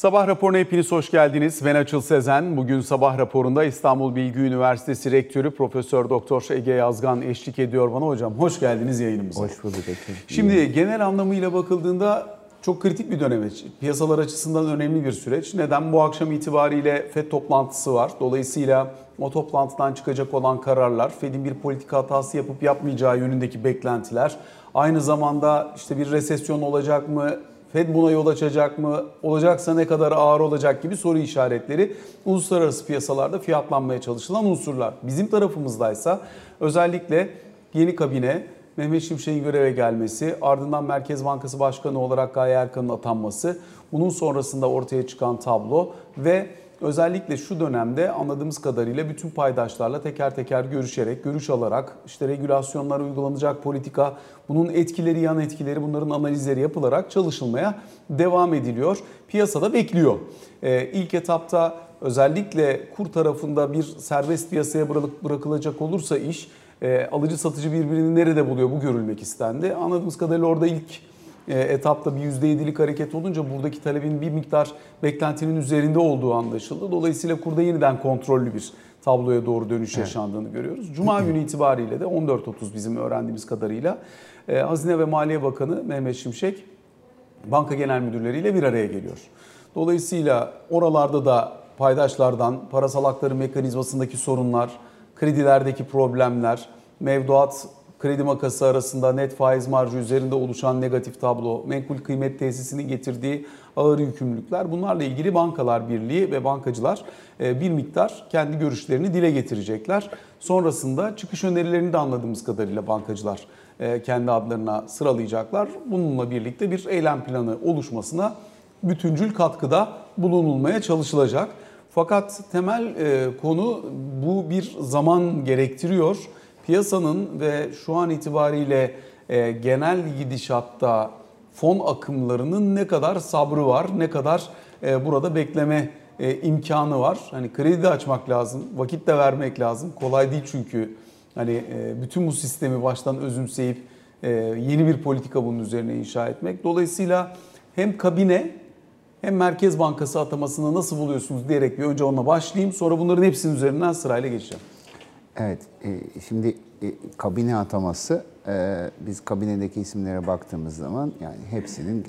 Sabah raporuna hepiniz hoş geldiniz. Ben Açıl Sezen. Bugün sabah raporunda İstanbul Bilgi Üniversitesi Rektörü Profesör Doktor Ege Yazgan eşlik ediyor bana. Hocam hoş geldiniz yayınımıza. Hoş bulduk. Açıl. Şimdi genel anlamıyla bakıldığında çok kritik bir dönem. Piyasalar açısından önemli bir süreç. Neden? Bu akşam itibariyle FED toplantısı var. Dolayısıyla o toplantıdan çıkacak olan kararlar, FED'in bir politika hatası yapıp yapmayacağı yönündeki beklentiler, aynı zamanda işte bir resesyon olacak mı, Fed buna yol açacak mı? Olacaksa ne kadar ağır olacak gibi soru işaretleri uluslararası piyasalarda fiyatlanmaya çalışılan unsurlar. Bizim tarafımızdaysa özellikle yeni kabine, Mehmet Şimşek'in göreve gelmesi, ardından Merkez Bankası Başkanı olarak Gaye Erkan'ın atanması, bunun sonrasında ortaya çıkan tablo ve özellikle şu dönemde anladığımız kadarıyla bütün paydaşlarla teker teker görüşerek, görüş alarak işte regülasyonlar uygulanacak politika, bunun etkileri, yan etkileri bunların analizleri yapılarak çalışılmaya devam ediliyor. Piyasada bekliyor. Ee, ilk etapta özellikle kur tarafında bir serbest piyasaya bırakılacak olursa iş e, alıcı satıcı birbirini nerede buluyor bu görülmek istendi. Anladığımız kadarıyla orada ilk etapta bir %7'lik hareket olunca buradaki talebin bir miktar beklentinin üzerinde olduğu anlaşıldı. Dolayısıyla kurda yeniden kontrollü bir tabloya doğru dönüş evet. yaşandığını görüyoruz. Cuma günü itibariyle de 14.30 bizim öğrendiğimiz kadarıyla e, Hazine ve Maliye Bakanı Mehmet Şimşek banka genel müdürleriyle bir araya geliyor. Dolayısıyla oralarda da paydaşlardan parasal aktarım mekanizmasındaki sorunlar, kredilerdeki problemler, mevduat kredi makası arasında net faiz marjı üzerinde oluşan negatif tablo, menkul kıymet tesisinin getirdiği ağır yükümlülükler bunlarla ilgili Bankalar Birliği ve bankacılar e, bir miktar kendi görüşlerini dile getirecekler. Sonrasında çıkış önerilerini de anladığımız kadarıyla bankacılar e, kendi adlarına sıralayacaklar. Bununla birlikte bir eylem planı oluşmasına bütüncül katkıda bulunulmaya çalışılacak. Fakat temel e, konu bu bir zaman gerektiriyor piyasanın ve şu an itibariyle e, genel gidişatta fon akımlarının ne kadar sabrı var, ne kadar e, burada bekleme e, imkanı var. Hani kredi de açmak lazım, vakit de vermek lazım. Kolay değil çünkü hani e, bütün bu sistemi baştan özümseyip e, yeni bir politika bunun üzerine inşa etmek. Dolayısıyla hem kabine hem Merkez Bankası atamasını nasıl buluyorsunuz diyerek bir önce onunla başlayayım. Sonra bunların hepsinin üzerinden sırayla geçeceğim. Evet, e, şimdi e, kabine ataması, e, biz kabinedeki isimlere baktığımız zaman yani hepsinin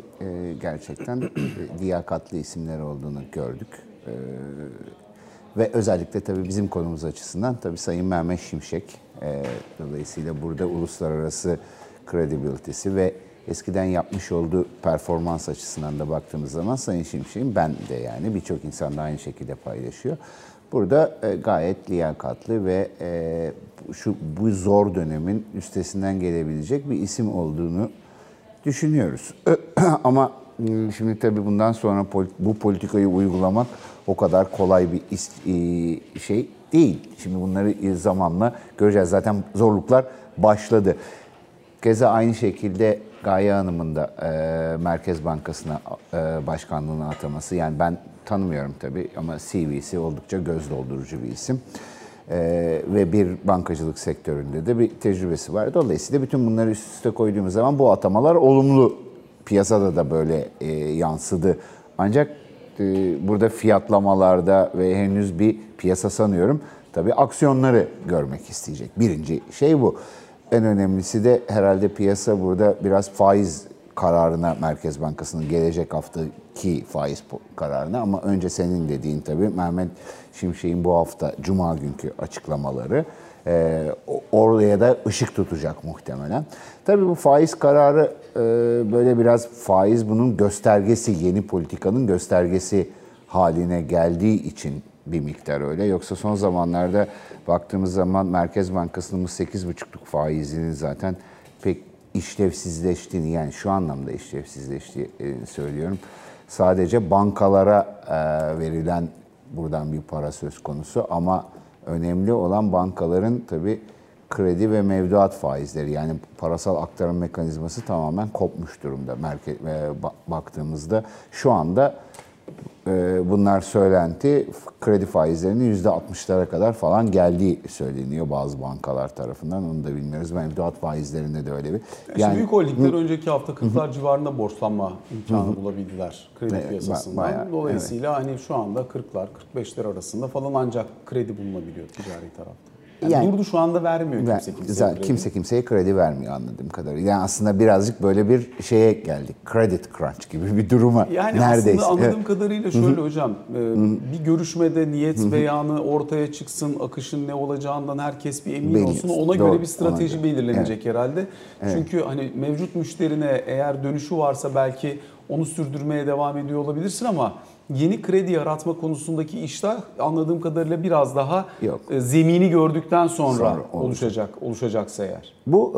gerçekten liyakatlı isimler olduğunu gördük. Ve özellikle tabii bizim konumuz açısından tabii Sayın Mehmet Şimşek, dolayısıyla burada uluslararası credibility'si ve eskiden yapmış olduğu performans açısından da baktığımız zaman Sayın Şimşek'in ben de yani birçok insan da aynı şekilde paylaşıyor. Burada e, gayet liyakatlı ve e, şu bu zor dönemin üstesinden gelebilecek bir isim olduğunu düşünüyoruz. Ama ıı, şimdi tabii bundan sonra bu politikayı uygulamak o kadar kolay bir şey değil. Şimdi bunları zamanla göreceğiz. Zaten zorluklar başladı. Keza aynı şekilde Gaye Hanım'ın da e, Merkez Bankası'na e, başkanlığına ataması. Yani ben tanımıyorum tabii ama CV'si oldukça göz doldurucu bir isim. E, ve bir bankacılık sektöründe de bir tecrübesi var. Dolayısıyla bütün bunları üst üste koyduğumuz zaman bu atamalar olumlu. Piyasada da böyle e, yansıdı. Ancak e, burada fiyatlamalarda ve henüz bir piyasa sanıyorum tabii aksiyonları görmek isteyecek. Birinci şey bu. En önemlisi de herhalde piyasa burada biraz faiz kararına Merkez Bankası'nın gelecek haftaki faiz kararına ama önce senin dediğin tabii Mehmet Şimşek'in bu hafta Cuma günkü açıklamaları e, oraya da ışık tutacak muhtemelen. Tabii bu faiz kararı e, böyle biraz faiz bunun göstergesi, yeni politikanın göstergesi haline geldiği için bir miktar öyle. Yoksa son zamanlarda baktığımız zaman Merkez Bankası'nın 8,5'luk faizinin zaten pek işlevsizleştiğini yani şu anlamda işlevsizleştiğini söylüyorum. Sadece bankalara e, verilen buradan bir para söz konusu ama önemli olan bankaların tabii kredi ve mevduat faizleri yani parasal aktarım mekanizması tamamen kopmuş durumda merkez, e, baktığımızda. Şu anda bunlar söylenti. Kredi faizlerinin %60'lara kadar falan geldiği söyleniyor bazı bankalar tarafından. Onu da bilmiyoruz. Mevduat faizlerinde de öyle bir. Yani, büyük holdingler önceki hafta 40'lar civarında borçlanma imkanı bulabildiler kredi Evet, piyasasından. bayağı, Dolayısıyla hani şu anda 40'lar 45'ler arasında falan ancak kredi bulunabiliyor ticari tarafta. Yani, Yani- durdu şu anda vermiyor Ve kimse kimseye güzel, kredi. kimse kimseye kredi vermiyor anladığım kadarıyla. Yani aslında birazcık böyle bir şeye geldik. Credit crunch gibi bir duruma Yani neredeyse. aslında anladığım Evet. kadarıyla şöyle hocam, e, bir görüşmede niyet beyanı ortaya çıksın, akışın ne olacağından herkes bir emin Belli. olsun. Ona Doğru, göre bir strateji göre. belirlenecek herhalde. Çünkü hani mevcut müşterine eğer dönüşü varsa belki onu sürdürmeye devam ediyor olabilirsin ama yeni kredi yaratma konusundaki işler anladığım kadarıyla biraz daha Yok. e, zemini gördükten sonra, Sonra olacak. oluşacak oluşacaksa eğer. Bu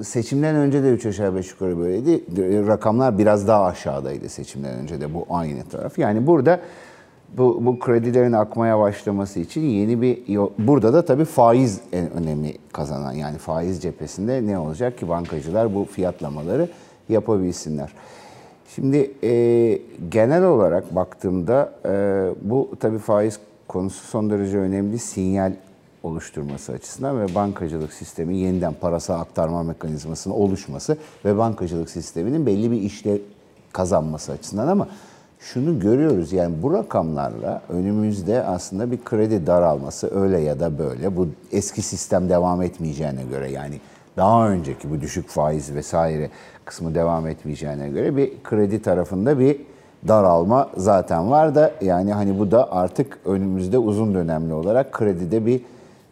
e, seçimden önce de 3 aşağı 5 yukarı böyleydi. E, Rakamlar biraz daha aşağıdaydı seçimden önce de bu aynı taraf. Yani burada bu, bu kredilerin akmaya başlaması için yeni bir yol. Burada da tabii faiz en önemli kazanan. Yani faiz cephesinde ne olacak ki bankacılar bu fiyatlamaları yapabilsinler. Şimdi e, genel olarak baktığımda e, bu tabii faiz konusu son derece önemli sinyal oluşturması açısından ve bankacılık sistemi yeniden parasal aktarma mekanizmasının oluşması ve bankacılık sisteminin belli bir işlev kazanması açısından. Ama şunu görüyoruz yani bu rakamlarla önümüzde aslında bir kredi daralması öyle ya da böyle bu eski sistem devam etmeyeceğine göre yani daha önceki bu düşük faiz vesaire kısmı devam etmeyeceğine göre bir kredi tarafında bir daralma zaten var da yani hani bu da artık önümüzde uzun dönemli olarak kredide bir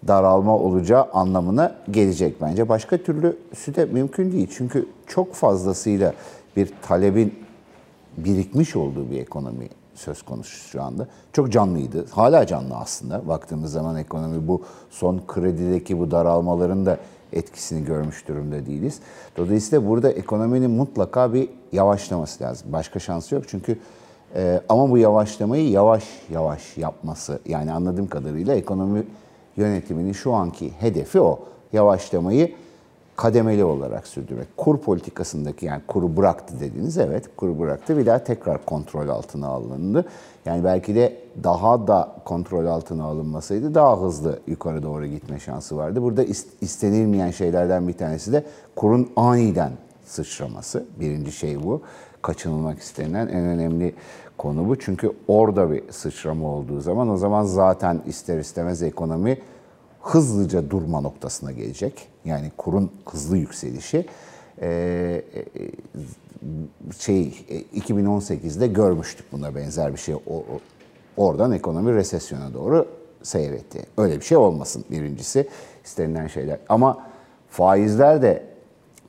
daralma olacağı anlamına gelecek bence. Başka türlüsü de mümkün değil. Çünkü çok fazlasıyla bir talebin birikmiş olduğu bir ekonomi söz konusu şu anda. Çok canlıydı. Hala canlı aslında. Baktığımız zaman ekonomi bu son kredideki bu daralmaların da etkisini görmüş durumda değiliz. Dolayısıyla burada ekonominin mutlaka bir yavaşlaması lazım. Başka şansı yok çünkü e, ama bu yavaşlamayı yavaş yavaş yapması yani anladığım kadarıyla ekonomi yönetiminin şu anki hedefi o. Yavaşlamayı kademeli olarak sürdürmek. Kur politikasındaki yani kuru bıraktı dediniz evet kuru bıraktı bir daha tekrar kontrol altına alındı. Yani belki de daha da kontrol altına alınmasaydı daha hızlı yukarı doğru gitme şansı vardı. Burada is- istenilmeyen şeylerden bir tanesi de kurun aniden sıçraması. Birinci şey bu. Kaçınılmak istenilen en önemli konu bu. Çünkü orada bir sıçrama olduğu zaman o zaman zaten ister istemez ekonomi hızlıca durma noktasına gelecek. Yani kurun hızlı yükselişi ee, şey e, 2018'de görmüştük buna benzer bir şey. Oradan ekonomi resesyona doğru seyretti. Öyle bir şey olmasın birincisi istenilen şeyler. Ama faizler de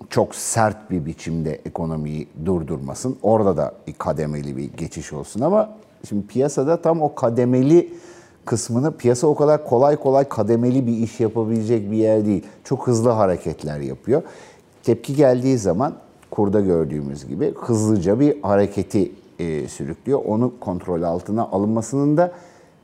çok sert bir biçimde ekonomiyi durdurmasın. Orada da bir kademeli bir geçiş olsun ama şimdi piyasada tam o kademeli kısmını piyasa o kadar kolay kolay kademeli bir iş yapabilecek bir yer değil. Çok hızlı hareketler yapıyor. Tepki geldiği zaman kurda gördüğümüz gibi hızlıca bir hareketi e, sürüklüyor. Onu kontrol altına alınmasının da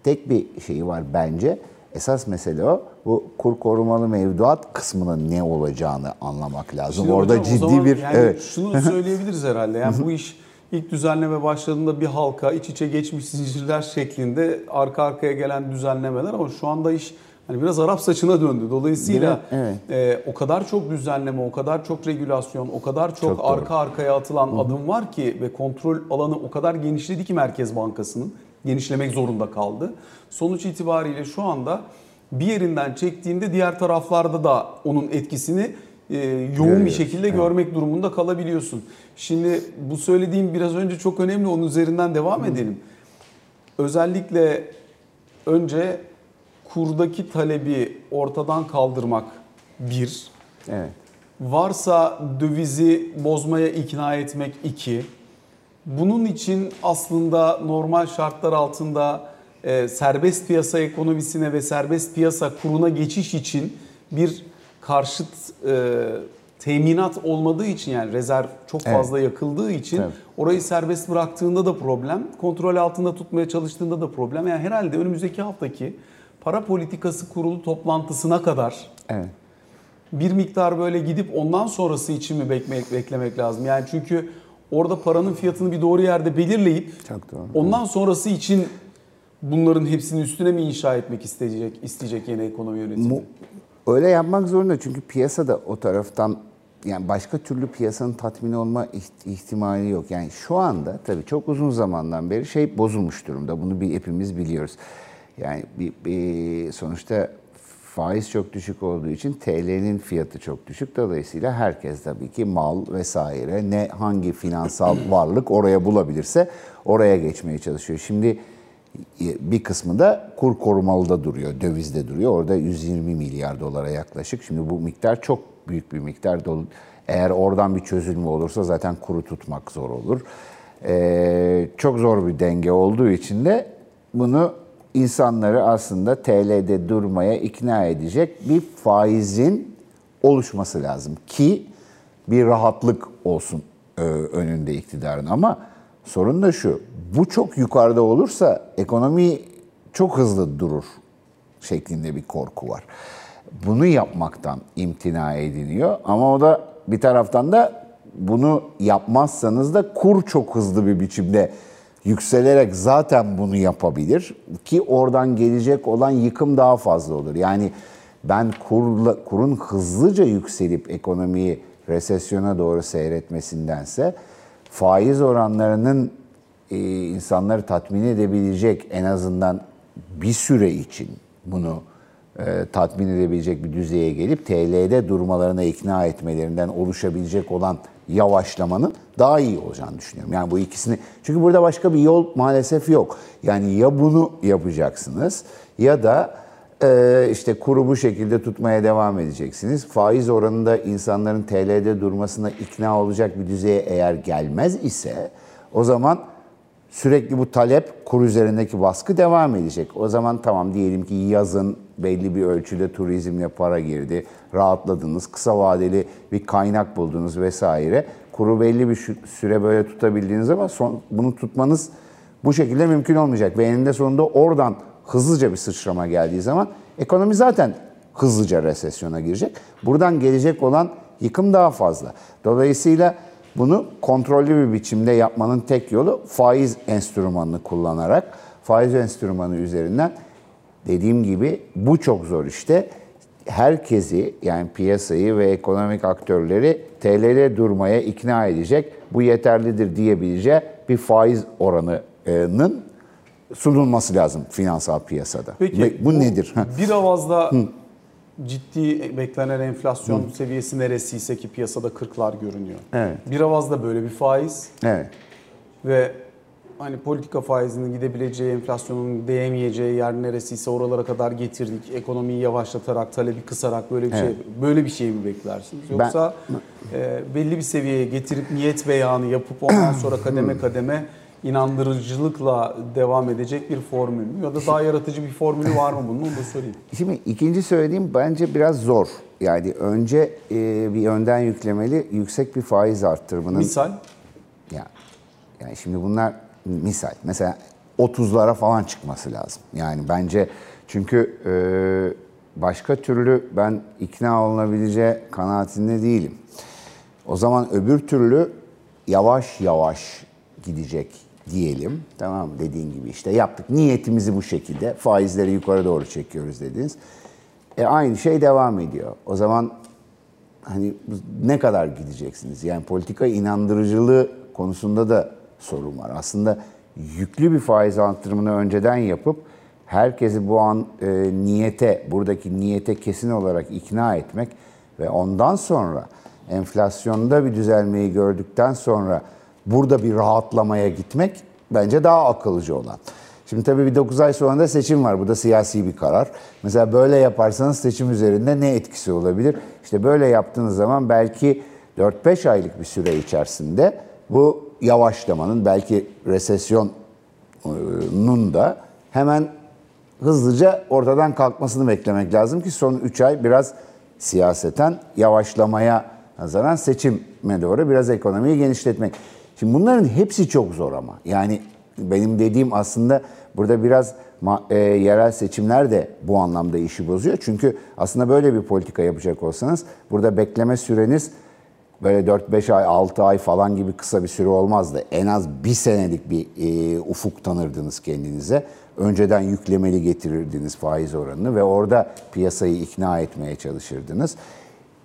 tek bir şeyi var bence. Esas mesele o. Bu kur korumalı mevduat kısmının ne olacağını anlamak lazım. Şimdi Orada hocam ciddi bir yani evet. şunu söyleyebiliriz herhalde. Yani bu iş ilk düzenleme başladığında bir halka iç içe geçmiş zincirler şeklinde arka arkaya gelen düzenlemeler ama şu anda iş hani biraz Arap saçına döndü. Dolayısıyla Evet, e, o kadar çok düzenleme, o kadar çok regülasyon, o kadar çok, Çok doğru. arka arkaya atılan adım var ki ve kontrol alanı o kadar genişledi ki Merkez Bankası'nın genişlemek zorunda kaldı. Sonuç itibariyle şu anda bir yerinden çektiğinde diğer taraflarda da onun etkisini e, yoğun bir Görüyoruz, şekilde görmek durumunda kalabiliyorsun. Şimdi bu söylediğim biraz önce çok önemli. Onun üzerinden devam edelim. Özellikle önce kurdaki talebi ortadan kaldırmak bir. Evet. Varsa dövizi bozmaya ikna etmek iki. Bunun için aslında normal şartlar altında e, serbest piyasa ekonomisine ve serbest piyasa kuruna geçiş için bir karşıt e, teminat olmadığı için yani rezerv çok Evet. fazla yakıldığı için Tabii. orayı serbest bıraktığında da problem, kontrol altında tutmaya çalıştığında da problem. Yani herhalde önümüzdeki haftaki para politikası kurulu toplantısına kadar Evet. bir miktar böyle gidip ondan sonrası için mi beklemek, beklemek lazım? Yani çünkü orada paranın fiyatını bir doğru yerde belirleyip Çok doğru. ondan sonrası için bunların hepsini üstüne mi inşa etmek isteyecek isteyecek yeni ekonomi yönetimi? Mu- Öyle yapmak zorunda çünkü piyasada o taraftan yani başka türlü piyasanın tatmin olma iht- ihtimali yok. Yani şu anda tabii çok uzun zamandan beri şey bozulmuş durumda. Bunu bir hepimiz biliyoruz. Yani bir, bir sonuçta faiz çok düşük olduğu için TL'nin fiyatı çok düşük. Dolayısıyla herkes tabii ki mal vesaire ne hangi finansal varlık oraya bulabilirse oraya geçmeye çalışıyor. Şimdi bir kısmı da kur korumalıda duruyor, dövizde duruyor. Orada 120 milyar dolara yaklaşık. Şimdi bu miktar çok büyük bir miktar. Eğer oradan bir çözülme olursa zaten kuru tutmak zor olur. Ee, çok zor bir denge olduğu için de bunu insanları aslında TL'de durmaya ikna edecek bir faizin oluşması lazım ki bir rahatlık olsun e, önünde iktidarın ama sorun da şu bu çok yukarıda olursa ekonomi çok hızlı durur şeklinde bir korku var. Bunu yapmaktan imtina ediliyor ama o da bir taraftan da bunu yapmazsanız da kur çok hızlı bir biçimde yükselerek zaten bunu yapabilir ki oradan gelecek olan yıkım daha fazla olur. Yani ben kurla, kurun hızlıca yükselip ekonomiyi resesyona doğru seyretmesindense faiz oranlarının e, insanları tatmin edebilecek en azından bir süre için bunu e, tatmin edebilecek bir düzeye gelip TL'de durmalarına ikna etmelerinden oluşabilecek olan yavaşlamanın daha iyi olacağını düşünüyorum. Yani bu ikisini çünkü burada başka bir yol maalesef yok. Yani ya bunu yapacaksınız ya da e, işte kuru bu şekilde tutmaya devam edeceksiniz. Faiz oranında insanların TL'de durmasına ikna olacak bir düzeye eğer gelmez ise o zaman sürekli bu talep kur üzerindeki baskı devam edecek. O zaman tamam diyelim ki yazın belli bir ölçüde turizmle para girdi. Rahatladınız. Kısa vadeli bir kaynak buldunuz vesaire. Kuru belli bir süre böyle tutabildiğiniz ama son, bunu tutmanız bu şekilde mümkün olmayacak. Ve eninde sonunda oradan hızlıca bir sıçrama geldiği zaman ekonomi zaten hızlıca resesyona girecek. Buradan gelecek olan yıkım daha fazla. Dolayısıyla bunu kontrollü bir biçimde yapmanın tek yolu faiz enstrümanını kullanarak faiz enstrümanı üzerinden dediğim gibi bu çok zor işte. Herkesi yani piyasayı ve ekonomik aktörleri TL'de durmaya ikna edecek, bu yeterlidir diyebileceği bir faiz oranının sunulması lazım finansal piyasada. Peki Ve bu, nedir? Bir avazda ciddi beklenen enflasyon seviyesi neresiyse ki piyasada 40'lar görünüyor. Evet. Bir avazda böyle bir faiz evet. ve hani politika faizinin gidebileceği, enflasyonun değemeyeceği yer neresiyse oralara kadar getirdik. Ekonomiyi yavaşlatarak, talebi kısarak böyle bir Evet. şey böyle bir şey mi beklersiniz? Ben- Yoksa e, belli bir seviyeye getirip niyet beyanı yapıp ondan sonra kademe kademe inandırıcılıkla devam edecek bir formül mü? Ya da daha yaratıcı bir formülü var mı bunun? Onu da sorayım. Şimdi ikinci söylediğim bence biraz zor. Yani önce e, bir önden yüklemeli yüksek bir faiz arttırmanın Misal ya yani şimdi bunlar misal mesela 30'lara falan çıkması lazım. Yani bence çünkü e, başka türlü ben ikna olunabileceği kanaatinde değilim. O zaman öbür türlü yavaş yavaş gidecek diyelim. Tamam? Dediğin gibi işte yaptık. Niyetimizi bu şekilde faizleri yukarı doğru çekiyoruz dediniz. E aynı şey devam ediyor. O zaman hani ne kadar gideceksiniz? Yani politika inandırıcılığı konusunda da sorun var. Aslında yüklü bir faiz artırımını önceden yapıp herkesi bu an e, niyete, buradaki niyete kesin olarak ikna etmek ve ondan sonra enflasyonda bir düzelmeyi gördükten sonra burada bir rahatlamaya gitmek bence daha akıllıca olan. Şimdi tabii bir 9 ay sonra da seçim var. Bu da siyasi bir karar. Mesela böyle yaparsanız seçim üzerinde ne etkisi olabilir? İşte böyle yaptığınız zaman belki 4-5 aylık bir süre içerisinde bu yavaşlamanın belki resesyonun da hemen hızlıca ortadan kalkmasını beklemek lazım ki son 3 ay biraz siyaseten yavaşlamaya nazaran seçime doğru biraz ekonomiyi genişletmek. Şimdi bunların hepsi çok zor ama. Yani benim dediğim aslında burada biraz e, yerel seçimler de bu anlamda işi bozuyor. Çünkü aslında böyle bir politika yapacak olsanız burada bekleme süreniz böyle 4-5 ay, 6 ay falan gibi kısa bir süre olmazdı. En az bir senelik bir e, ufuk tanırdınız kendinize. Önceden yüklemeli getirirdiniz faiz oranını ve orada piyasayı ikna etmeye çalışırdınız.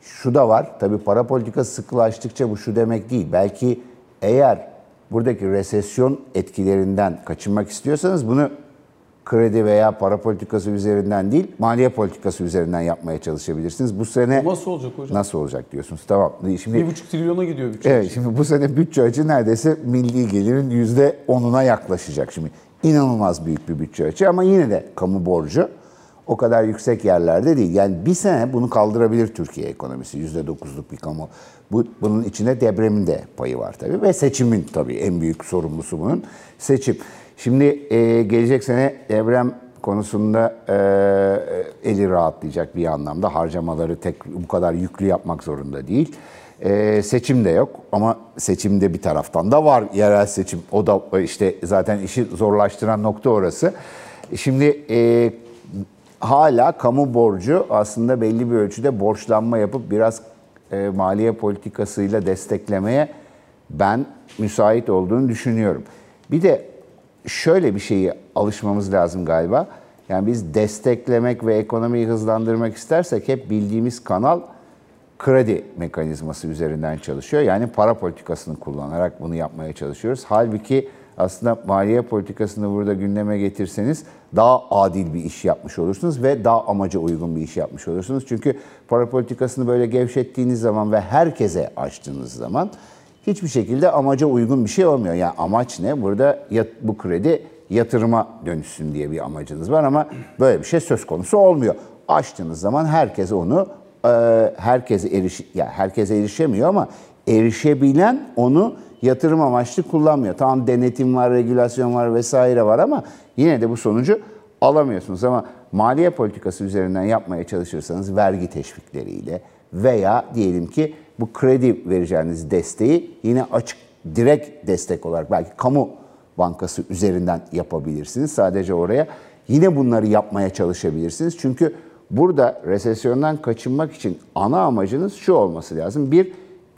Şu da var, tabii para politikası sıkılaştıkça bu şu demek değil. Belki eğer buradaki resesyon etkilerinden kaçınmak istiyorsanız bunu kredi veya para politikası üzerinden değil, maliye politikası üzerinden yapmaya çalışabilirsiniz. Bu sene Nasıl olacak hocam? nasıl olacak diyorsunuz? Tamam. Şimdi Bir buçuk trilyona gidiyor bütçe. Evet şimdi bu sene bütçe açığı neredeyse milli gelirin yüzde onuna yaklaşacak şimdi. İnanılmaz büyük bir bütçe açığı ama yine de kamu borcu o kadar yüksek yerlerde değil. Yani bir sene bunu kaldırabilir Türkiye ekonomisi. Yüzde dokuzluk bir kamu. Bu, bunun içinde depremin de payı var tabii ve seçimin tabii en büyük sorumlusu bunun seçim. Şimdi e, gelecek sene deprem konusunda e, eli rahatlayacak bir anlamda. Harcamaları tek bu kadar yüklü yapmak zorunda değil. E, seçim de yok ama seçimde bir taraftan da var yerel seçim. O da işte zaten işi zorlaştıran nokta orası. Şimdi e, hala kamu borcu aslında belli bir ölçüde borçlanma yapıp biraz e, maliye politikasıyla desteklemeye ben müsait olduğunu düşünüyorum. Bir de şöyle bir şeyi alışmamız lazım galiba. Yani biz desteklemek ve ekonomiyi hızlandırmak istersek hep bildiğimiz kanal kredi mekanizması üzerinden çalışıyor. Yani para politikasını kullanarak bunu yapmaya çalışıyoruz. Halbuki aslında maliye politikasını burada gündeme getirseniz daha adil bir iş yapmış olursunuz ve daha amaca uygun bir iş yapmış olursunuz. Çünkü para politikasını böyle gevşettiğiniz zaman ve herkese açtığınız zaman hiçbir şekilde amaca uygun bir şey olmuyor. Yani amaç ne? Burada bu kredi yatırıma dönüşsün diye bir amacınız var ama böyle bir şey söz konusu olmuyor. Açtığınız zaman herkes onu herkese eriş ya herkese erişemiyor ama erişebilen onu yatırım amaçlı kullanmıyor. Tamam denetim var, regülasyon var vesaire var ama yine de bu sonucu alamıyorsunuz ama maliye politikası üzerinden yapmaya çalışırsanız vergi teşvikleriyle veya diyelim ki bu kredi vereceğiniz desteği yine açık direkt destek olarak belki kamu bankası üzerinden yapabilirsiniz. Sadece oraya yine bunları yapmaya çalışabilirsiniz. Çünkü burada resesyondan kaçınmak için ana amacınız şu olması lazım. Bir,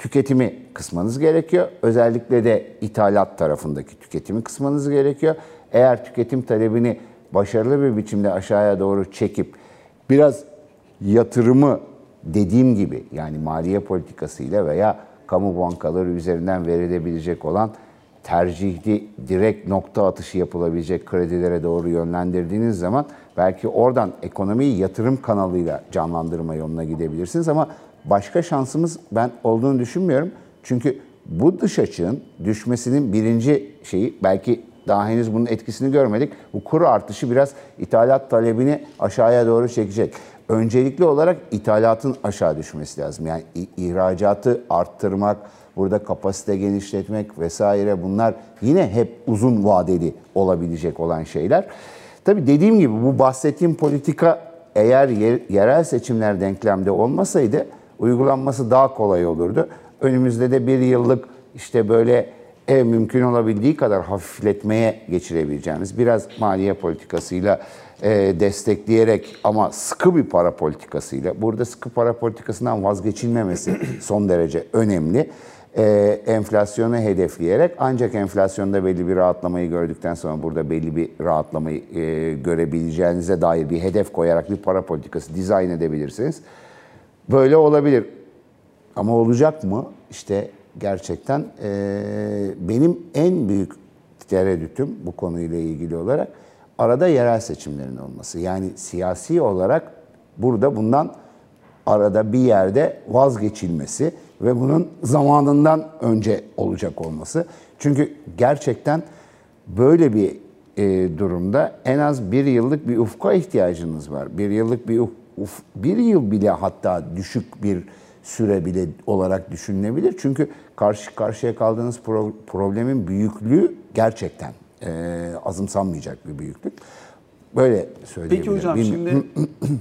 tüketimi kısmanız gerekiyor. Özellikle de ithalat tarafındaki tüketimi kısmanız gerekiyor. Eğer tüketim talebini başarılı bir biçimde aşağıya doğru çekip biraz yatırımı dediğim gibi yani maliye politikasıyla veya kamu bankaları üzerinden verilebilecek olan tercihli direkt nokta atışı yapılabilecek kredilere doğru yönlendirdiğiniz zaman belki oradan ekonomiyi yatırım kanalıyla canlandırma yoluna gidebilirsiniz ama başka şansımız ben olduğunu düşünmüyorum. Çünkü bu dış açığın düşmesinin birinci şeyi belki daha henüz bunun etkisini görmedik. Bu kuru artışı biraz ithalat talebini aşağıya doğru çekecek. Öncelikli olarak ithalatın aşağı düşmesi lazım. Yani ihracatı arttırmak, burada kapasite genişletmek vesaire bunlar yine hep uzun vadeli olabilecek olan şeyler. Tabii dediğim gibi bu bahsettiğim politika eğer yerel seçimler denklemde olmasaydı uygulanması daha kolay olurdu. Önümüzde de bir yıllık işte böyle e, mümkün olabildiği kadar hafifletmeye geçirebileceğimiz biraz maliye politikasıyla e, destekleyerek ama sıkı bir para politikasıyla burada sıkı para politikasından vazgeçilmemesi son derece önemli. E, enflasyonu hedefleyerek ancak enflasyonda belli bir rahatlamayı gördükten sonra burada belli bir rahatlamayı e, görebileceğinize dair bir hedef koyarak bir para politikası dizayn edebilirsiniz. Böyle olabilir. Ama olacak mı? İşte gerçekten e, benim en büyük tereddütüm bu konuyla ilgili olarak arada yerel seçimlerin olması. Yani siyasi olarak burada bundan arada bir yerde vazgeçilmesi ve bunun zamanından önce olacak olması. Çünkü gerçekten böyle bir e, durumda en az bir yıllık bir ufka ihtiyacınız var. Bir yıllık bir uf, uf, bir yıl bile hatta düşük bir süre bile olarak düşünülebilir. Çünkü karşı karşıya kaldığınız pro, problemin büyüklüğü gerçekten e, azımsanmayacak bir büyüklük. Böyle söyleyebilirim. Peki hocam şimdi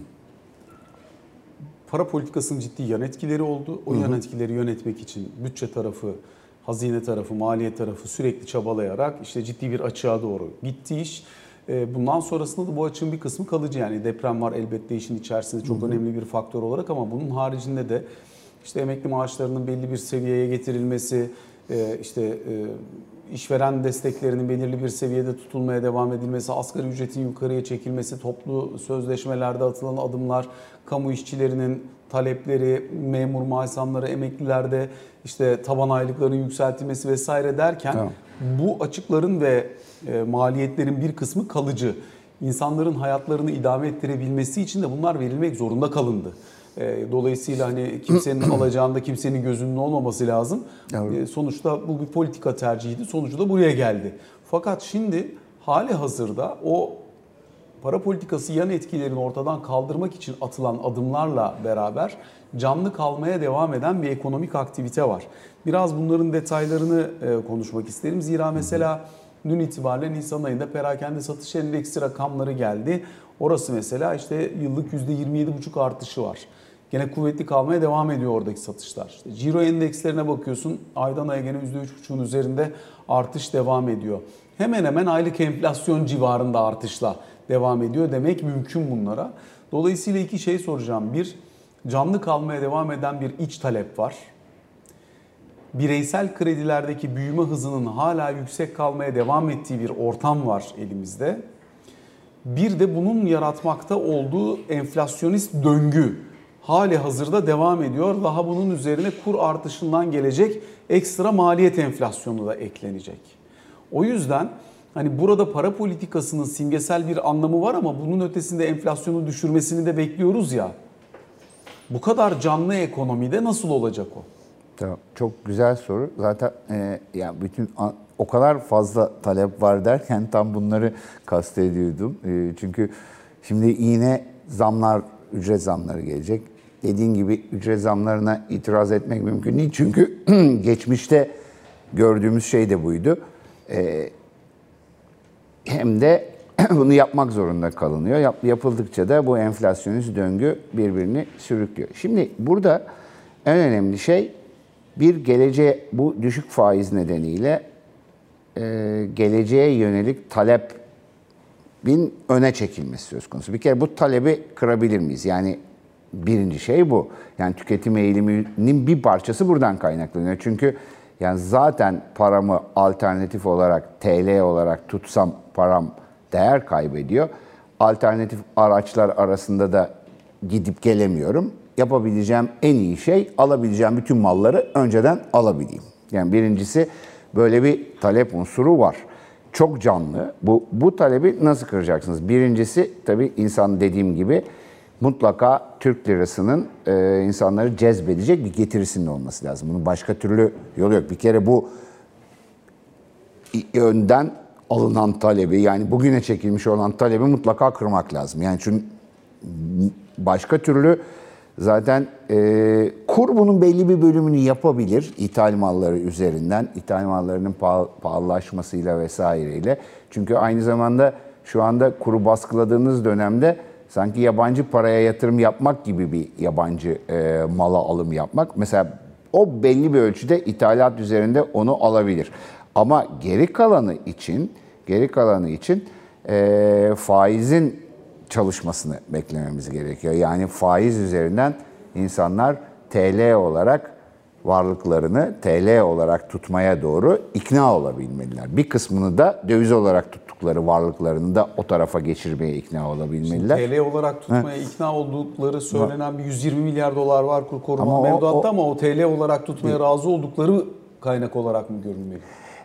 para politikasının ciddi yan etkileri oldu. O yan etkileri yönetmek için bütçe tarafı, hazine tarafı, maliye tarafı sürekli çabalayarak işte ciddi bir açığa doğru gitti iş. E, bundan sonrasında da bu açığın bir kısmı kalıcı. Yani deprem var elbette işin içerisinde çok önemli bir faktör olarak ama bunun haricinde de işte emekli maaşlarının belli bir seviyeye getirilmesi, e, işte e, işveren desteklerinin belirli bir seviyede tutulmaya devam edilmesi, asgari ücretin yukarıya çekilmesi, toplu sözleşmelerde atılan adımlar, kamu işçilerinin talepleri, memur maaş zamları, emeklilerde işte taban aylıkların yükseltilmesi vesaire derken Tamam. bu açıkların ve e, maliyetlerin bir kısmı kalıcı. İnsanların hayatlarını idame ettirebilmesi için de bunlar verilmek zorunda kalındı. E, Dolayısıyla hani kimsenin alacağında kimsenin gözünün olmaması lazım. E, Sonuçta bu bir politika tercihiydi. Sonucu da buraya geldi. Fakat şimdi hali hazırda o para politikası yan etkilerini ortadan kaldırmak için atılan adımlarla beraber canlı kalmaya devam eden bir ekonomik aktivite var. Biraz bunların detaylarını konuşmak isterim. Zira mesela dün itibariyle Nisan ayında perakende satış endeksi rakamları geldi. Orası mesela işte yıllık %27,5 artışı var. Gene kuvvetli kalmaya devam ediyor oradaki satışlar. İşte Ciro endekslerine bakıyorsun aydan aya gene %3,5'un üzerinde artış devam ediyor. Hemen hemen aylık enflasyon civarında artışla devam ediyor demek mümkün bunlara. Dolayısıyla iki şey soracağım. Bir, canlı kalmaya devam eden bir iç talep var. Bireysel kredilerdeki büyüme hızının hala yüksek kalmaya devam ettiği bir ortam var elimizde. Bir de bunun yaratmakta olduğu enflasyonist döngü hali hazırda devam ediyor. Daha bunun üzerine kur artışından gelecek ekstra maliyet enflasyonu da eklenecek. O yüzden hani burada para politikasının simgesel bir anlamı var ama bunun ötesinde enflasyonu düşürmesini de bekliyoruz ya. Bu kadar canlı ekonomide nasıl olacak o? Tamam. Çok güzel soru. Zaten e, ya bütün o kadar fazla talep var derken tam bunları kastediyordum. E, çünkü şimdi yine zamlar, ücret zamları gelecek. Dediğin gibi ücret zamlarına itiraz etmek mümkün değil. Çünkü geçmişte gördüğümüz şey de buydu. E, hem de bunu yapmak zorunda kalınıyor. Yap, yapıldıkça da bu enflasyonist döngü birbirini sürüklüyor. Şimdi burada en önemli şey bir geleceğe bu düşük faiz nedeniyle e, geleceğe yönelik talebin öne çekilmesi söz konusu. Bir kere bu talebi kırabilir miyiz? Yani birinci şey bu. Yani tüketim eğiliminin bir parçası buradan kaynaklanıyor. Çünkü yani zaten paramı alternatif olarak TL olarak tutsam param değer kaybediyor. Alternatif araçlar arasında da gidip gelemiyorum. Yapabileceğim en iyi şey alabileceğim bütün malları önceden alabileyim. Yani birincisi böyle bir talep unsuru var. Çok canlı. Bu, bu talebi nasıl kıracaksınız? Birincisi tabii insan dediğim gibi mutlaka Türk lirasının e, insanları cezbedecek bir getirisinin olması lazım. Bunun başka türlü yolu yok. Bir kere bu önden alınan talebi yani bugüne çekilmiş olan talebi mutlaka kırmak lazım. Yani çünkü başka türlü zaten e, kur bunun belli bir bölümünü yapabilir ithal malları üzerinden, ithal mallarının paha- pahalılaşmasıyla vesaireyle. Çünkü aynı zamanda şu anda kuru baskıladığınız dönemde sanki yabancı paraya yatırım yapmak gibi bir yabancı e, mala alım yapmak. Mesela o belli bir ölçüde ithalat üzerinde onu alabilir. Ama geri kalanı için, geri kalanı için e, faizin çalışmasını beklememiz gerekiyor. Yani faiz üzerinden insanlar TL olarak varlıklarını TL olarak tutmaya doğru ikna olabilmeliler. Bir kısmını da döviz olarak tuttukları varlıklarını da o tarafa geçirmeye ikna olabilmeliler. TL olarak tutmaya ikna oldukları söylenen bir 120 milyar dolar var kur koruma Ama o- mevduatta o- ama o TL olarak tutmaya razı oldukları kaynak olarak mı görünmeli?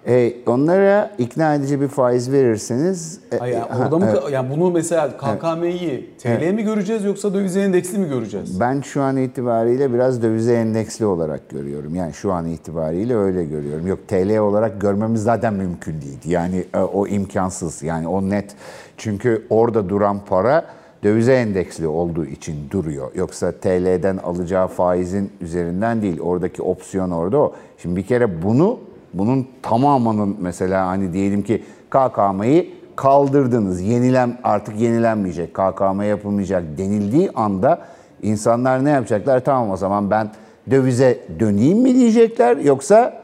E, onlara ikna edici bir faiz verirseniz e, Hayır, yani orada mı evet. yani bunu mesela KKM'yi TL mi göreceğiz yoksa döviz endeksli mi göreceğiz? Ben şu an itibariyle biraz dövize endeksli olarak görüyorum. Yani şu an itibariyle öyle görüyorum. Yok TL olarak görmemiz zaten mümkün değil. Yani e, o imkansız. Yani o net. Çünkü orada duran para dövize endeksli olduğu için duruyor. Yoksa TL'den alacağı faizin üzerinden değil. Oradaki opsiyon orada o. Şimdi bir kere bunu bunun tamamının mesela hani diyelim ki KKM'yi kaldırdınız. Yenilen artık yenilenmeyecek, KKM yapılmayacak denildiği anda insanlar ne yapacaklar? Tamam o zaman ben dövize döneyim mi diyecekler yoksa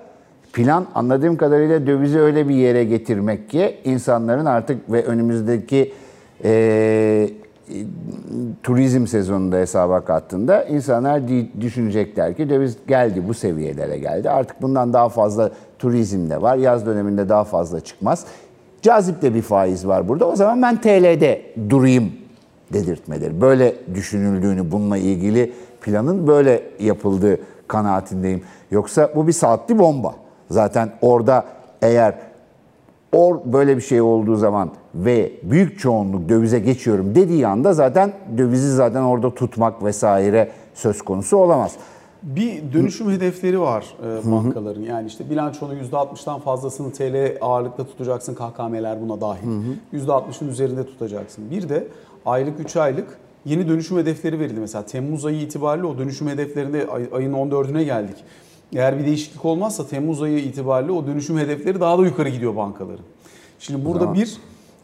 plan anladığım kadarıyla dövizi öyle bir yere getirmek ki insanların artık ve önümüzdeki e, turizm sezonunda hesaba kattığında insanlar düşünecekler ki döviz geldi bu seviyelere geldi. Artık bundan daha fazla turizm de var. Yaz döneminde daha fazla çıkmaz. Cazip de bir faiz var burada. O zaman ben TL'de durayım dedirtmeleri. Böyle düşünüldüğünü, bununla ilgili planın böyle yapıldığı kanaatindeyim. Yoksa bu bir saatli bomba. Zaten orada eğer or böyle bir şey olduğu zaman ve büyük çoğunluk dövize geçiyorum dediği anda zaten dövizi zaten orada tutmak vesaire söz konusu olamaz. Bir dönüşüm hedefleri var e, bankaların. Yani işte bilançonun %60'dan fazlasını TL ağırlıkta tutacaksın. KKM'ler buna dahil. %60'ın üzerinde tutacaksın. Bir de aylık 3 aylık yeni dönüşüm hedefleri verildi. Mesela Temmuz ayı itibariyle o dönüşüm hedeflerinde ay- ayın 14'üne geldik. Eğer bir değişiklik olmazsa Temmuz ayı itibariyle o dönüşüm hedefleri daha da yukarı gidiyor bankaların. Şimdi burada bir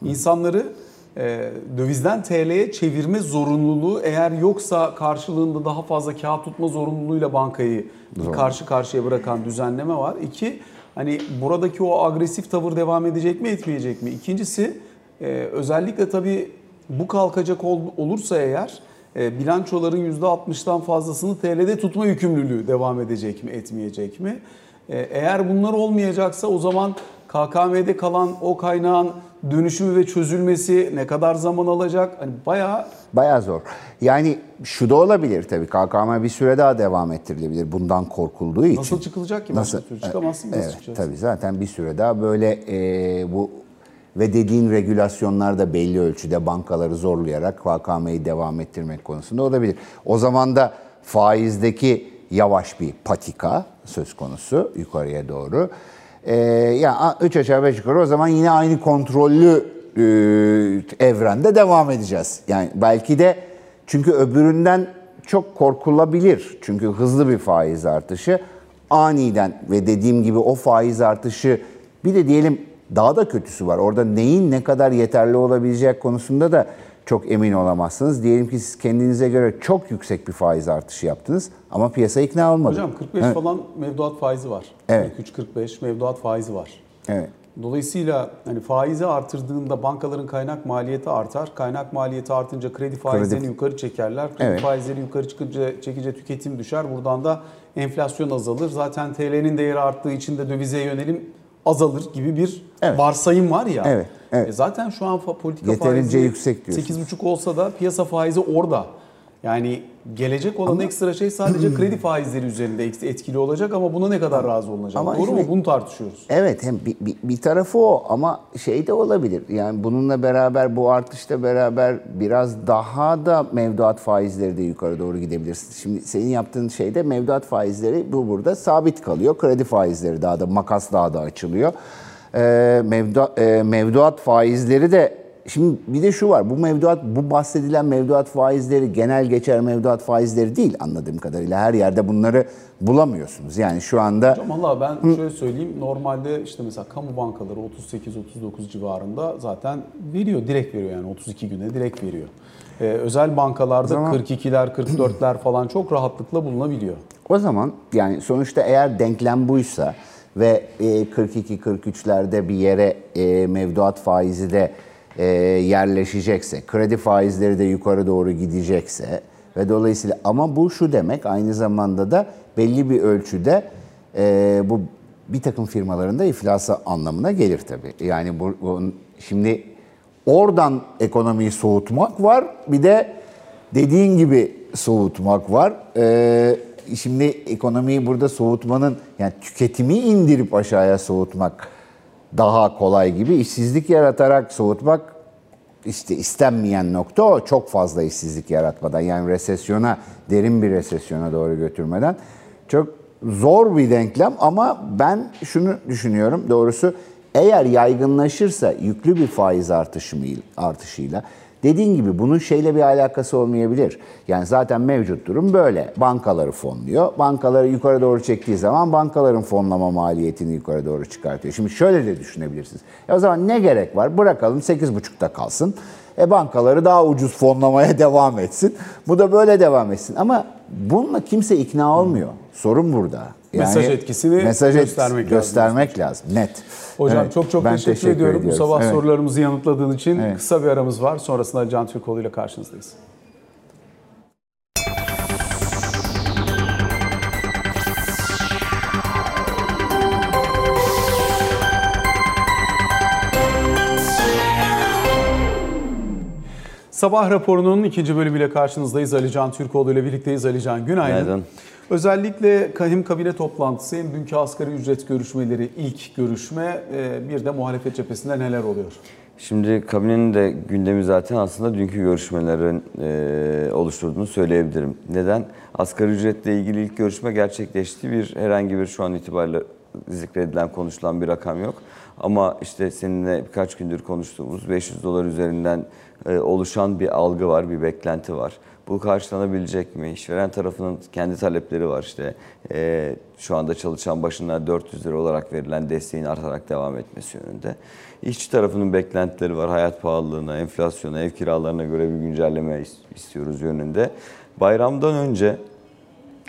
insanları e, dövizden TL'ye çevirme zorunluluğu eğer yoksa karşılığında daha fazla kağıt tutma zorunluluğuyla bankayı bir karşı karşıya bırakan düzenleme var. İki, hani buradaki o agresif tavır devam edecek mi etmeyecek mi? İkincisi e, özellikle tabii bu kalkacak ol- olursa eğer e, bilançoların %60'dan fazlasını TL'de tutma yükümlülüğü devam edecek mi etmeyecek mi? E, eğer bunlar olmayacaksa o zaman KKM'de kalan o kaynağın dönüşümü ve çözülmesi ne kadar zaman alacak? Hani bayağı Bayağı zor. Yani şu da olabilir tabii KKM bir süre daha devam ettirilebilir bundan korkulduğu için. nasıl çıkılacak ki? Nasıl? Nasıl? Çıkamazsın nasıl Evet, çıkacağız? tabii zaten bir süre daha böyle e, bu ve dediğin regülasyonlar da belli ölçüde bankaları zorlayarak KKM'yi devam ettirmek konusunda olabilir. O zaman da faizdeki yavaş bir patika söz konusu yukarıya doğru. E, ya 3 aşağı 5 yukarı o zaman yine aynı kontrollü e, evrende devam edeceğiz. Yani belki de çünkü öbüründen çok korkulabilir. Çünkü hızlı bir faiz artışı aniden ve dediğim gibi o faiz artışı bir de diyelim daha da kötüsü var. Orada neyin ne kadar yeterli olabilecek konusunda da çok emin olamazsınız. Diyelim ki siz kendinize göre çok yüksek bir faiz artışı yaptınız ama piyasa ikna olmadı. Hocam 45 Evet. falan mevduat faizi var. Evet. 43-45 mevduat faizi var. Evet. Dolayısıyla hani faizi artırdığında bankaların kaynak maliyeti artar. Kaynak maliyeti artınca kredi faizlerini yukarı çekerler. Kredi Evet. faizleri yukarı çıkınca çekince tüketim düşer. Buradan da enflasyon azalır. Zaten TL'nin değeri arttığı için de dövize yönelim azalır gibi bir Evet. varsayım var ya. Evet, evet. E zaten şu an politika Yeterince faizi yüksek diyorsunuz. 8,5 olsa da piyasa faizi orada. Yani gelecek olan ekstra şey sadece kredi faizleri üzerinde etkili olacak ama buna ne kadar razı olunacak? ama Doğru şimdi- mu? Bunu tartışıyoruz. Evet hem bir, bir, bir tarafı o ama şey de olabilir. Yani bununla beraber bu artışla beraber biraz daha da mevduat faizleri de yukarı doğru gidebilir. Şimdi senin yaptığın şeyde mevduat faizleri bu burada sabit kalıyor. Kredi faizleri daha da makas daha da açılıyor. Ee, mevduat, e, mevduat faizleri de Şimdi bir de şu var. Bu mevduat, bu bahsedilen mevduat faizleri genel geçer mevduat faizleri değil anladığım kadarıyla. Her yerde bunları bulamıyorsunuz. Yani şu anda Hocam valla ben şöyle söyleyeyim. Normalde işte mesela kamu bankaları 38-39 civarında zaten veriyor. Direkt veriyor yani 32 güne direkt veriyor. Ee, özel bankalarda Zaman- 42'ler 44'ler falan çok rahatlıkla bulunabiliyor. O zaman yani sonuçta eğer denklem buysa ve e, 42-43'lerde bir yere e, mevduat faizi de e, yerleşecekse, kredi faizleri de yukarı doğru gidecekse ve dolayısıyla ama bu şu demek aynı zamanda da belli bir ölçüde e, bu bir takım firmaların da iflası anlamına gelir tabii. Yani bu- şimdi oradan ekonomiyi soğutmak var bir de dediğin gibi soğutmak var. Ee, şimdi ekonomiyi burada soğutmanın yani tüketimi indirip aşağıya soğutmak daha kolay gibi. İşsizlik yaratarak soğutmak işte istenmeyen nokta o. Çok fazla işsizlik yaratmadan yani resesyona derin bir resesyona doğru götürmeden. Çok zor bir denklem ama ben şunu düşünüyorum. Doğrusu eğer yaygınlaşırsa yüklü bir faiz artışıyla, artışıyla dediğin gibi bunun şeyle bir alakası olmayabilir. Yani zaten mevcut durum böyle. Bankaları fonluyor. Bankaları yukarı doğru çektiği zaman bankaların fonlama maliyetini yukarı doğru çıkartıyor. Şimdi şöyle de düşünebilirsiniz. E o zaman ne gerek var? Bırakalım 8,5'ta kalsın. E bankaları daha ucuz fonlamaya devam etsin. Bu da böyle devam etsin. Ama bununla kimse ikna olmuyor. Sorun burada. Mesaj etkisini mesaj göstermek lazım. göstermek lazım. Net. Hocam Evet, çok çok ben teşekkür, ediyorum. Bu ediyorum. sabah Evet. sorularımızı yanıtladığın için Evet. kısa bir aramız var. Sonrasında Can Türkoğlu ile karşınızdayız. Sabah raporunun ikinci bölümüyle karşınızdayız. Ali Can Türkoğlu ile birlikteyiz. Ali Can günaydın. Günaydın. Özellikle hem kabine toplantısı hem dünkü asgari ücret görüşmeleri ilk görüşme e, bir de muhalefet cephesinde neler oluyor? Şimdi kabinenin de gündemi zaten aslında dünkü görüşmelerin e, oluşturduğunu söyleyebilirim. Neden? Asgari ücretle ilgili ilk görüşme gerçekleşti. Bir herhangi bir şu an itibariyle zikredilen, konuşulan bir rakam yok. Ama işte seninle birkaç gündür konuştuğumuz 500 dolar üzerinden e, oluşan bir algı var, bir beklenti var. Bu karşılanabilecek mi? İşveren tarafının kendi talepleri var işte. E, şu anda çalışan başına 400 lira olarak verilen desteğin artarak devam etmesi yönünde. İşçi tarafının beklentileri var. Hayat pahalılığına, enflasyona, ev kiralarına göre bir güncelleme istiyoruz yönünde. Bayramdan önce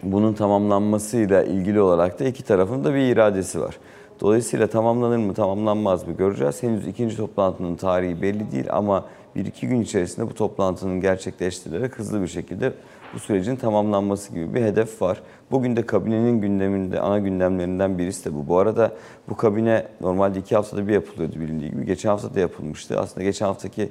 bunun tamamlanmasıyla ilgili olarak da iki tarafın da bir iradesi var. Dolayısıyla tamamlanır mı tamamlanmaz mı göreceğiz. Henüz ikinci toplantının tarihi belli değil ama bir iki gün içerisinde bu toplantının gerçekleştirilerek hızlı bir şekilde bu sürecin tamamlanması gibi bir hedef var. Bugün de kabinenin gündeminde ana gündemlerinden birisi de bu. Bu arada bu kabine normalde iki haftada bir yapılıyordu bilindiği gibi. Geçen hafta da yapılmıştı. Aslında geçen haftaki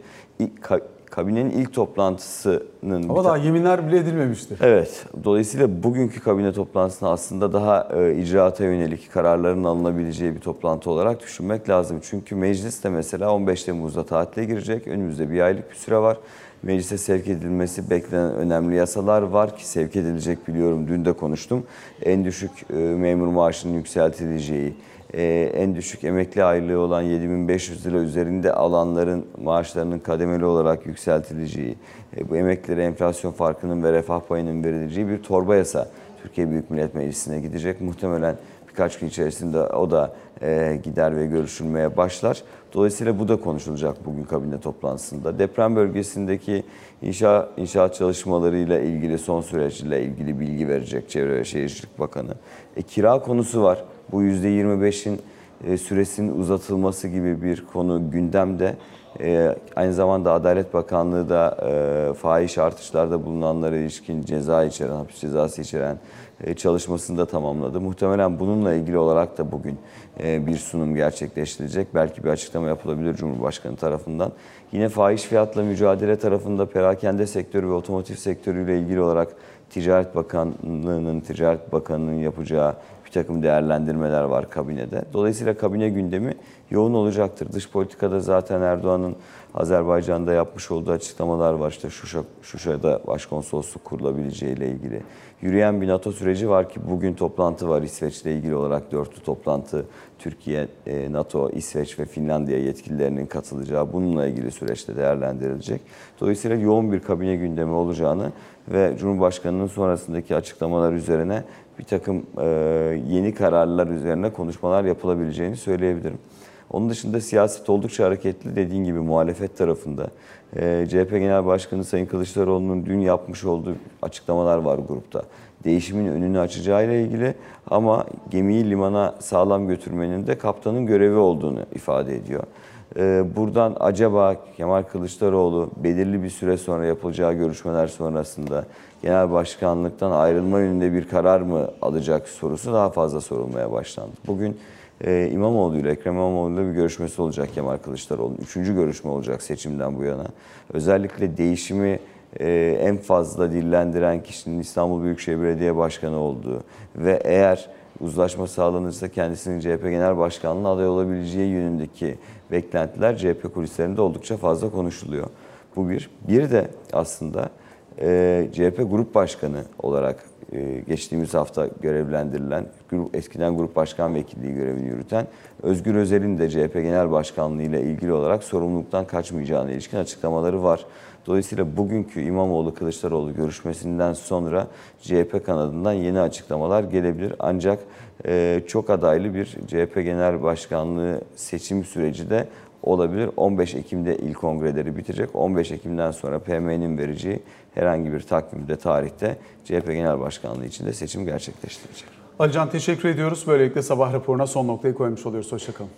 kabinenin ilk toplantısının... Ama daha yeminler bile edilmemiştir. Evet. Dolayısıyla bugünkü kabine toplantısını aslında daha e, icraata yönelik kararların alınabileceği bir toplantı olarak düşünmek lazım. Çünkü meclis de mesela 15 Temmuz'da tatile girecek. Önümüzde bir aylık bir süre var. Meclise sevk edilmesi beklenen önemli yasalar var ki sevk edilecek biliyorum. Dün de konuştum. En düşük e, memur maaşının yükseltileceği, e, en düşük emekli aylığı olan 7500 lira üzerinde alanların maaşlarının kademeli olarak yükseltileceği, e, bu emeklilere enflasyon farkının ve refah payının verileceği bir torba yasa Türkiye Büyük Millet Meclisi'ne gidecek. Muhtemelen birkaç gün içerisinde o da e, gider ve görüşülmeye başlar. Dolayısıyla bu da konuşulacak bugün kabine toplantısında. Deprem bölgesindeki inşa, inşaat çalışmalarıyla ilgili son süreçle ilgili bilgi verecek Çevre ve Şehircilik Bakanı. E, kira konusu var. Bu %25'in e, süresinin uzatılması gibi bir konu gündemde. E, aynı zamanda Adalet Bakanlığı da e, fahiş artışlarda bulunanlara ilişkin ceza içeren, hapis cezası içeren e, çalışmasını da tamamladı. Muhtemelen bununla ilgili olarak da bugün e, bir sunum gerçekleştirilecek. Belki bir açıklama yapılabilir Cumhurbaşkanı tarafından. Yine fahiş fiyatla mücadele tarafında perakende sektörü ve otomotiv sektörüyle ilgili olarak Ticaret Bakanlığı'nın, Ticaret Bakanı'nın yapacağı bir takım değerlendirmeler var kabinede. Dolayısıyla kabine gündemi yoğun olacaktır. Dış politikada zaten Erdoğan'ın Azerbaycan'da yapmış olduğu açıklamalar var. İşte Şuşa, Şuşa'da başkonsolosluk kurulabileceği ile ilgili. Yürüyen bir NATO süreci var ki bugün toplantı var İsveç'le ilgili olarak dörtlü toplantı. Türkiye, e, NATO, İsveç ve Finlandiya yetkililerinin katılacağı bununla ilgili süreçte değerlendirilecek. Dolayısıyla yoğun bir kabine gündemi olacağını ve Cumhurbaşkanı'nın sonrasındaki açıklamalar üzerine bir takım e, yeni kararlar üzerine konuşmalar yapılabileceğini söyleyebilirim. Onun dışında siyaset oldukça hareketli dediğin gibi muhalefet tarafında. E, CHP Genel Başkanı Sayın Kılıçdaroğlu'nun dün yapmış olduğu açıklamalar var grupta. Değişimin önünü açacağıyla ilgili ama gemiyi limana sağlam götürmenin de kaptanın görevi olduğunu ifade ediyor. E, buradan acaba Kemal Kılıçdaroğlu belirli bir süre sonra yapılacağı görüşmeler sonrasında genel başkanlıktan ayrılma yönünde bir karar mı alacak sorusu daha fazla sorulmaya başlandı. Bugün e, İmamoğlu ile Ekrem İmamoğlu ile bir görüşmesi olacak Kemal Kılıçdaroğlu'nun. Üçüncü görüşme olacak seçimden bu yana. Özellikle değişimi e, en fazla dillendiren kişinin İstanbul Büyükşehir Belediye Başkanı olduğu ve eğer uzlaşma sağlanırsa kendisinin CHP Genel Başkanlığı'na aday olabileceği yönündeki beklentiler CHP kulislerinde oldukça fazla konuşuluyor. Bu bir. Bir de aslında e, CHP Grup Başkanı olarak e, geçtiğimiz hafta görevlendirilen, grup, eskiden Grup Başkan Vekilliği görevini yürüten Özgür Özel'in de CHP Genel Başkanlığı ile ilgili olarak sorumluluktan kaçmayacağına ilişkin açıklamaları var. Dolayısıyla bugünkü İmamoğlu-Kılıçdaroğlu görüşmesinden sonra CHP kanadından yeni açıklamalar gelebilir. Ancak e, çok adaylı bir CHP Genel Başkanlığı seçim süreci de olabilir. 15 Ekim'de ilk kongreleri bitirecek. 15 Ekim'den sonra PM'nin vereceği herhangi bir takvimde, tarihte CHP Genel Başkanlığı içinde seçim gerçekleştirecek. Alican teşekkür ediyoruz. Böylelikle sabah raporuna son noktayı koymuş oluyoruz. Hoşçakalın.